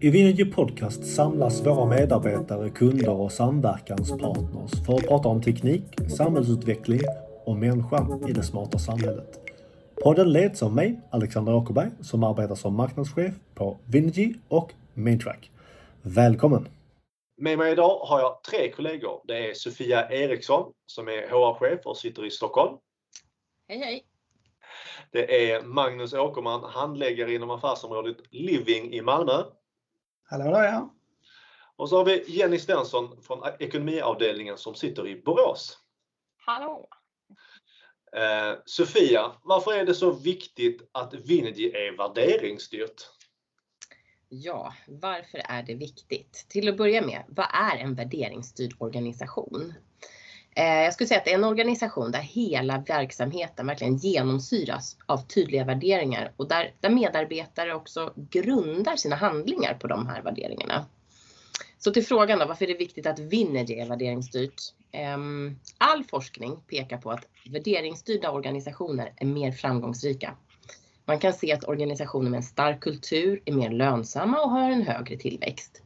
I Vinergy Podcast samlas våra medarbetare, kunder och samverkanspartners för att prata om teknik, samhällsutveckling och människan i det smarta samhället. Podden leds av mig, Alexander Åkerberg, som arbetar som marknadschef på Vinergy och Maintrack. Välkommen! Med mig idag har jag tre kollegor. Det är Sofia Eriksson som är HR-chef och sitter i Stockholm. Hej hej! Det är Magnus Åkerman, handläggare inom affärsområdet Living i Malmö. Hallå där ja! Och så har vi Jenny Svensson från ekonomiavdelningen som sitter i Borås. Hallå! Eh, Sofia, varför är det så viktigt att Vinergy är värderingsstyrt? Ja, varför är det viktigt? Till att börja med, vad är en värderingsstyrd organisation? Eh, jag skulle säga att det är en organisation där hela verksamheten verkligen genomsyras av tydliga värderingar och där, där medarbetare också grundar sina handlingar på de här värderingarna. Så till frågan då, varför är det viktigt att Vinergy är värderingsstyrt? Ehm, all forskning pekar på att värderingsstyrda organisationer är mer framgångsrika. Man kan se att organisationer med en stark kultur är mer lönsamma och har en högre tillväxt.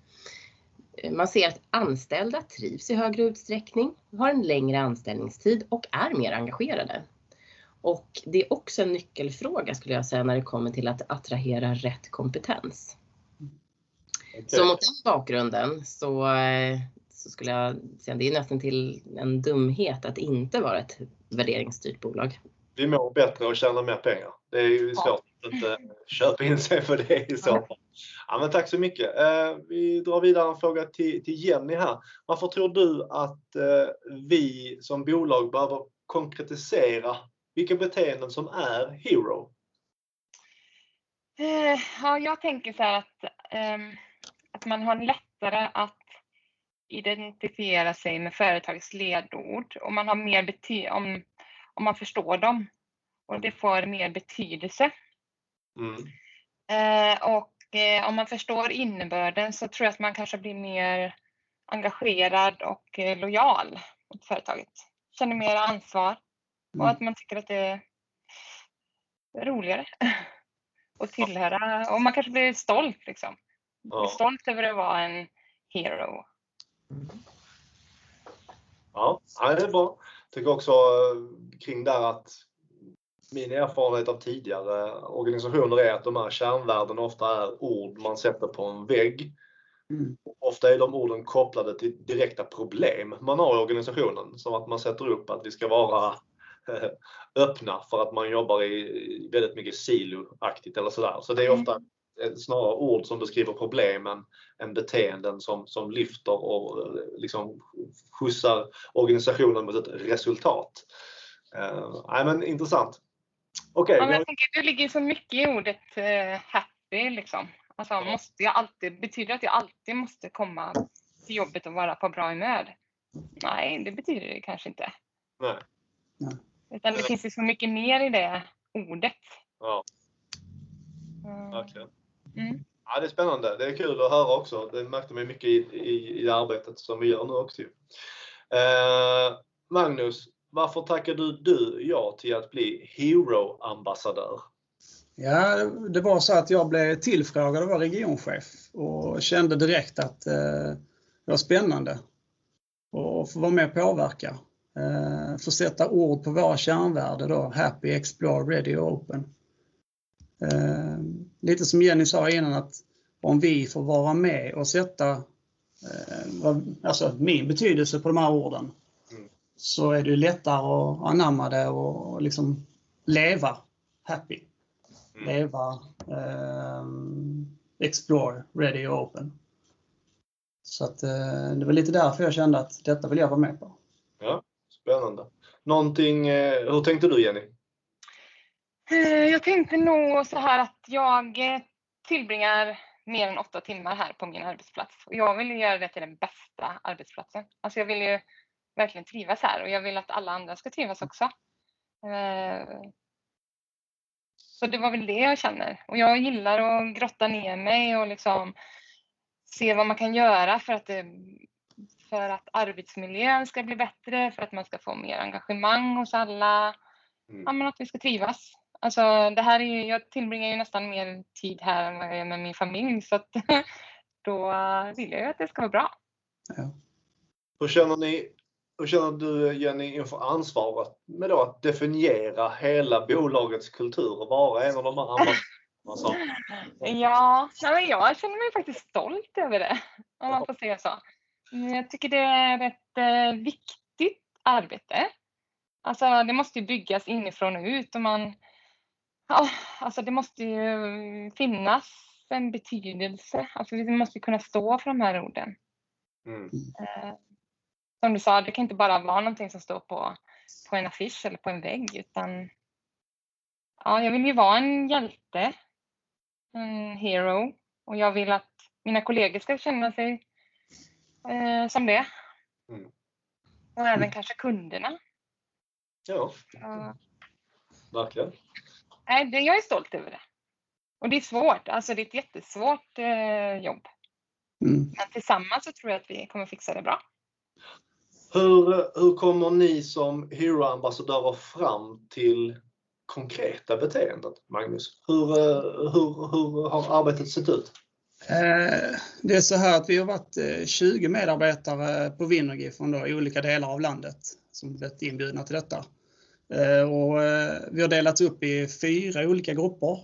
Man ser att anställda trivs i högre utsträckning, har en längre anställningstid och är mer engagerade. Och det är också en nyckelfråga skulle jag säga när det kommer till att attrahera rätt kompetens. Okay. Så mot den bakgrunden så, så skulle jag säga att det är nästan till en dumhet att inte vara ett värderingsstyrt bolag. Vi mår bättre och tjänar mer pengar. Det är ju svårt att inte köpa in sig för det i så fall. Ja, men tack så mycket. Eh, vi drar vidare en fråga till, till Jenny här. Varför tror du att eh, vi som bolag behöver konkretisera vilka beteenden som är hero? Eh, ja, jag tänker så här att, ehm, att man har lättare att identifiera sig med företagets ledord och man har mer bety om, om man förstår dem och det får mer betydelse. Mm. Eh, och eh, om man förstår innebörden så tror jag att man kanske blir mer engagerad och eh, lojal mot företaget. Känner mer ansvar och att man tycker att det är roligare att tillhöra. Och man kanske blir stolt liksom. Ja. Stolt över att vara en hero. Ja, det är bra. Jag tycker också kring där att min erfarenhet av tidigare organisationer är att de här kärnvärdena ofta är ord man sätter på en vägg. Mm. Ofta är de orden kopplade till direkta problem man har i organisationen. Som att man sätter upp att vi ska vara eh, öppna för att man jobbar i väldigt mycket siloaktigt eller sådär. Så det är mm. ofta snarare ord som beskriver problemen än beteenden som, som lyfter och eh, liksom skjutsar organisationen mot ett resultat. Uh, nej, men intressant. Okay, ja, jag tänker, det ligger så mycket i ordet uh, happy liksom. Alltså, måste jag alltid, betyder det att jag alltid måste komma till jobbet och vara på bra humör? Nej, det betyder det kanske inte. Nej. Utan det finns ju så mycket mer i det ordet. Ja. Verkligen. Mm. Ja, det är spännande. Det är kul att höra också. Det märkte man mycket i, i, i arbetet som vi gör nu också. Eh, Magnus, varför tackade du ja till att bli Hero-ambassadör? Ja, det var så att jag blev tillfrågad att vara regionchef och kände direkt att eh, det var spännande att få vara med och påverka. Eh, få sätta ord på våra kärnvärden då, Happy, Explore, Ready och Open. Eh, lite som Jenny sa innan att om vi får vara med och sätta eh, alltså min betydelse på de här orden så är det lättare att anamma det och liksom leva happy. Mm. Leva eh, explore, ready och open. Så att, eh, det var lite därför jag kände att detta vill jag vara med på. Ja, Spännande. Någonting, eh, hur tänkte du Jenny? Eh, jag tänkte nog så här att jag eh, tillbringar mer än åtta timmar här på min arbetsplats och jag vill göra det till den bästa arbetsplatsen. Alltså jag vill ju verkligen trivas här och jag vill att alla andra ska trivas också. Eh, så det var väl det jag känner och jag gillar att grotta ner mig och liksom se vad man kan göra för att, det, för att arbetsmiljön ska bli bättre, för att man ska få mer engagemang hos alla. Mm. Ja, men att vi ska trivas. Alltså det här är ju, jag tillbringar ju nästan mer tid här än vad jag gör med min familj så att då vill jag ju att det ska vara bra. Ja. Hur känner ni hur känner du Jenny inför ansvaret med då att definiera hela bolagets kultur och vara en av de här ambassadörerna? Ja, men jag känner mig faktiskt stolt över det, om man får säga så. Jag tycker det är ett eh, viktigt arbete. Alltså det måste ju byggas inifrån och ut och man, ja, alltså det måste ju finnas en betydelse. Alltså vi måste kunna stå för de här orden. Mm. Som du sa, det kan inte bara vara någonting som står på, på en affisch eller på en vägg utan ja, jag vill ju vara en hjälte, en hero och jag vill att mina kollegor ska känna sig eh, som det. Mm. Och även kanske kunderna. Ja, Ja. verkligen. Nej, det, jag är stolt över det. Och det är svårt, alltså det är ett jättesvårt eh, jobb. Mm. Men tillsammans så tror jag att vi kommer fixa det bra. Hur, hur kommer ni som Hero-ambassadörer fram till konkreta beteenden, Magnus? Hur, eh, hur, hur har arbetet sett ut? Eh, det är så här att vi har varit eh, 20 medarbetare på Winnergy från då olika delar av landet som blivit inbjudna till detta. Och vi har delats upp i fyra olika grupper.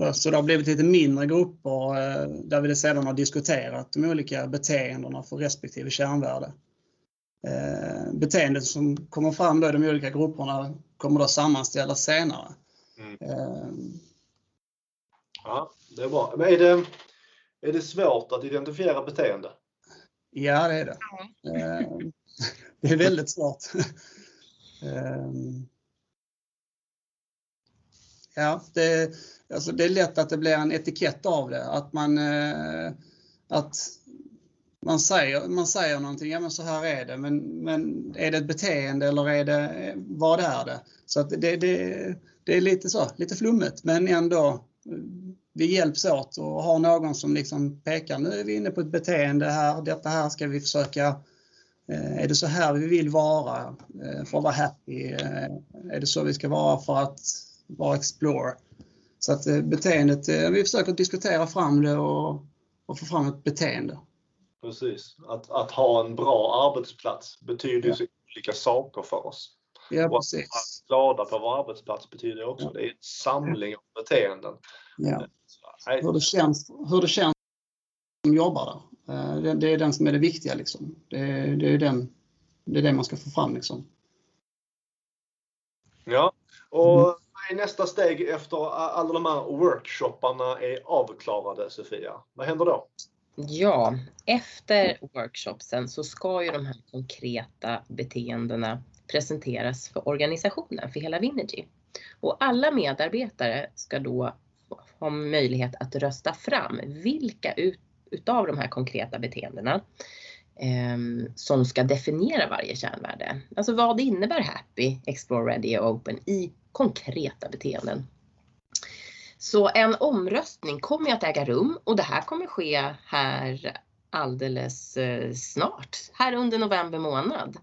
Eh, Så det har blivit lite mindre grupper eh, där vi sedan har diskuterat de olika beteendena för respektive kärnvärde. Eh, Beteendet som kommer fram då i de olika grupperna kommer då sammanställas senare. Mm. Ja, det är bra. Men är det, är det svårt att identifiera beteende? Ja, det är det. Det är väldigt svårt. Ja, det, alltså det är lätt att det blir en etikett av det. Att man, eh, att man, säger, man säger någonting, ja men så här är det, men, men är det ett beteende eller är det, vad är det? Så att det, det, det är lite så, lite flummigt, men ändå vi hjälps åt och har någon som liksom pekar, nu är vi inne på ett beteende här, detta här ska vi försöka, eh, är det så här vi vill vara eh, för att vara happy? Är det så vi ska vara för att vara explore? Så att eh, beteendet, eh, vi försöker diskutera fram det och, och få fram ett beteende. Precis. Att, att ha en bra arbetsplats betyder ju så olika saker för oss. Ja, Och precis. att vara glada på vår arbetsplats betyder också, det är en samling av beteenden. Ja. Nej, Hur, det känns, hur det känns som jobbar där. Eh, Det, det är den som är det viktiga. Liksom. Det, det, är den, det är det man ska få fram. Liksom. Ja, och Mm är nästa steg efter alla de här workshopparna är avklarade, Sofia? Vad händer då? Ja, efter workshopsen så ska ju de här konkreta beteendena presenteras för organisationen, för hela Vinergy. Och alla medarbetare ska då ha möjlighet att rösta fram vilka ut, utav de här konkreta beteendena eh, som ska definiera varje kärnvärde. Alltså vad innebär happy, explore, ready och open i konkreta beteenden. Så en omröstning kommer att äga rum och det här kommer ske här alldeles eh, snart, här under november månad.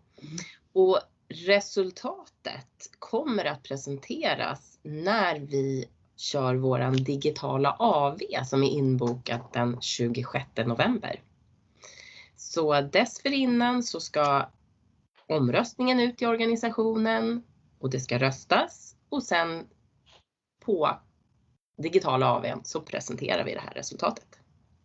Och resultatet kommer att presenteras när vi kör våran digitala AV som är inbokat den 26 november. Så dessförinnan så ska omröstningen ut i organisationen och det ska röstas och sen på digitala AWn så presenterar vi det här resultatet.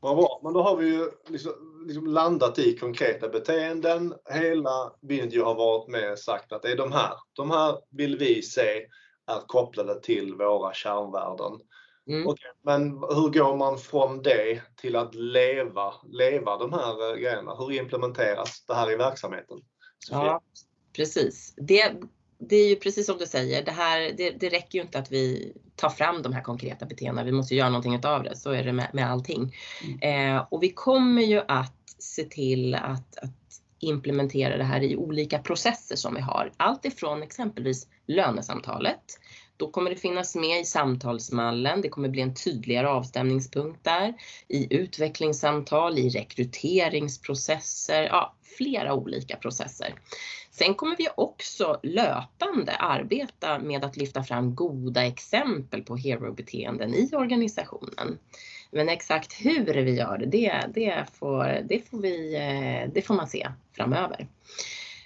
Vad bra, men då har vi ju liksom, liksom landat i konkreta beteenden. Hela Vindy har varit med och sagt att det är de här. De här vill vi se är kopplade till våra kärnvärden. Mm. Okej, men hur går man från det till att leva, leva de här eh, grejerna? Hur implementeras det här i verksamheten? Sofia? Ja, precis. Det, det är ju precis som du säger, det, här, det, det räcker ju inte att vi tar fram de här konkreta beteendena, vi måste göra någonting utav det. Så är det med, med allting. Eh, och vi kommer ju att se till att, att implementera det här i olika processer som vi har. Allt ifrån exempelvis lönesamtalet då kommer det finnas med i samtalsmallen. Det kommer bli en tydligare avstämningspunkt där i utvecklingssamtal, i rekryteringsprocesser, ja, flera olika processer. Sen kommer vi också löpande arbeta med att lyfta fram goda exempel på hero-beteenden i organisationen. Men exakt hur vi gör det, det, får, det, får, vi, eh, det får man se framöver.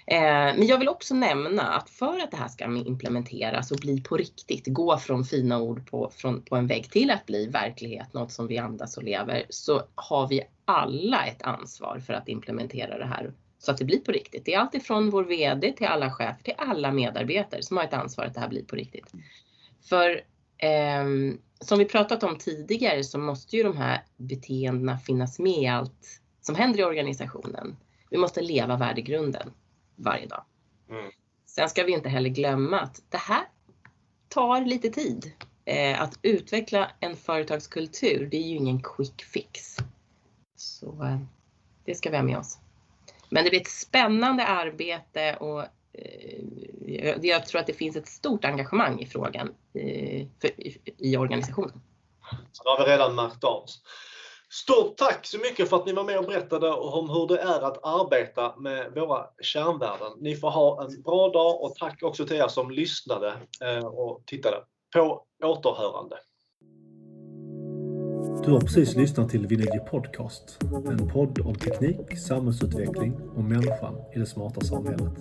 Eh, men jag vill också nämna att för att det här ska implementeras och bli på riktigt, gå från fina ord på, från, på en vägg till att bli verklighet, något som vi andas och lever, så har vi alla ett ansvar för att implementera det här så att det blir på riktigt. Det är alltifrån vår VD till alla chefer till alla medarbetare som har ett ansvar att det här blir på riktigt. För eh, som vi pratat om tidigare så måste ju de här beteendena finnas med i allt som händer i organisationen. Vi måste leva värdegrunden varje dag. Mm. Sen ska vi inte heller glömma att det här tar lite tid. Eh, att utveckla en företagskultur, det är ju ingen quick fix. Så eh, det ska vi ha med oss. Men det blir ett spännande arbete och eh, jag tror att det finns ett stort engagemang i frågan eh, i organisationen. Det har vi redan märkt av. Stort tack så mycket för att ni var med och berättade om hur det är att arbeta med våra kärnvärden. Ni får ha en bra dag och tack också till er som lyssnade eh, och tittade. På återhörande. Du har precis lyssnat till Vinegy Podcast. En podd om teknik, samhällsutveckling och människan i det smarta samhället.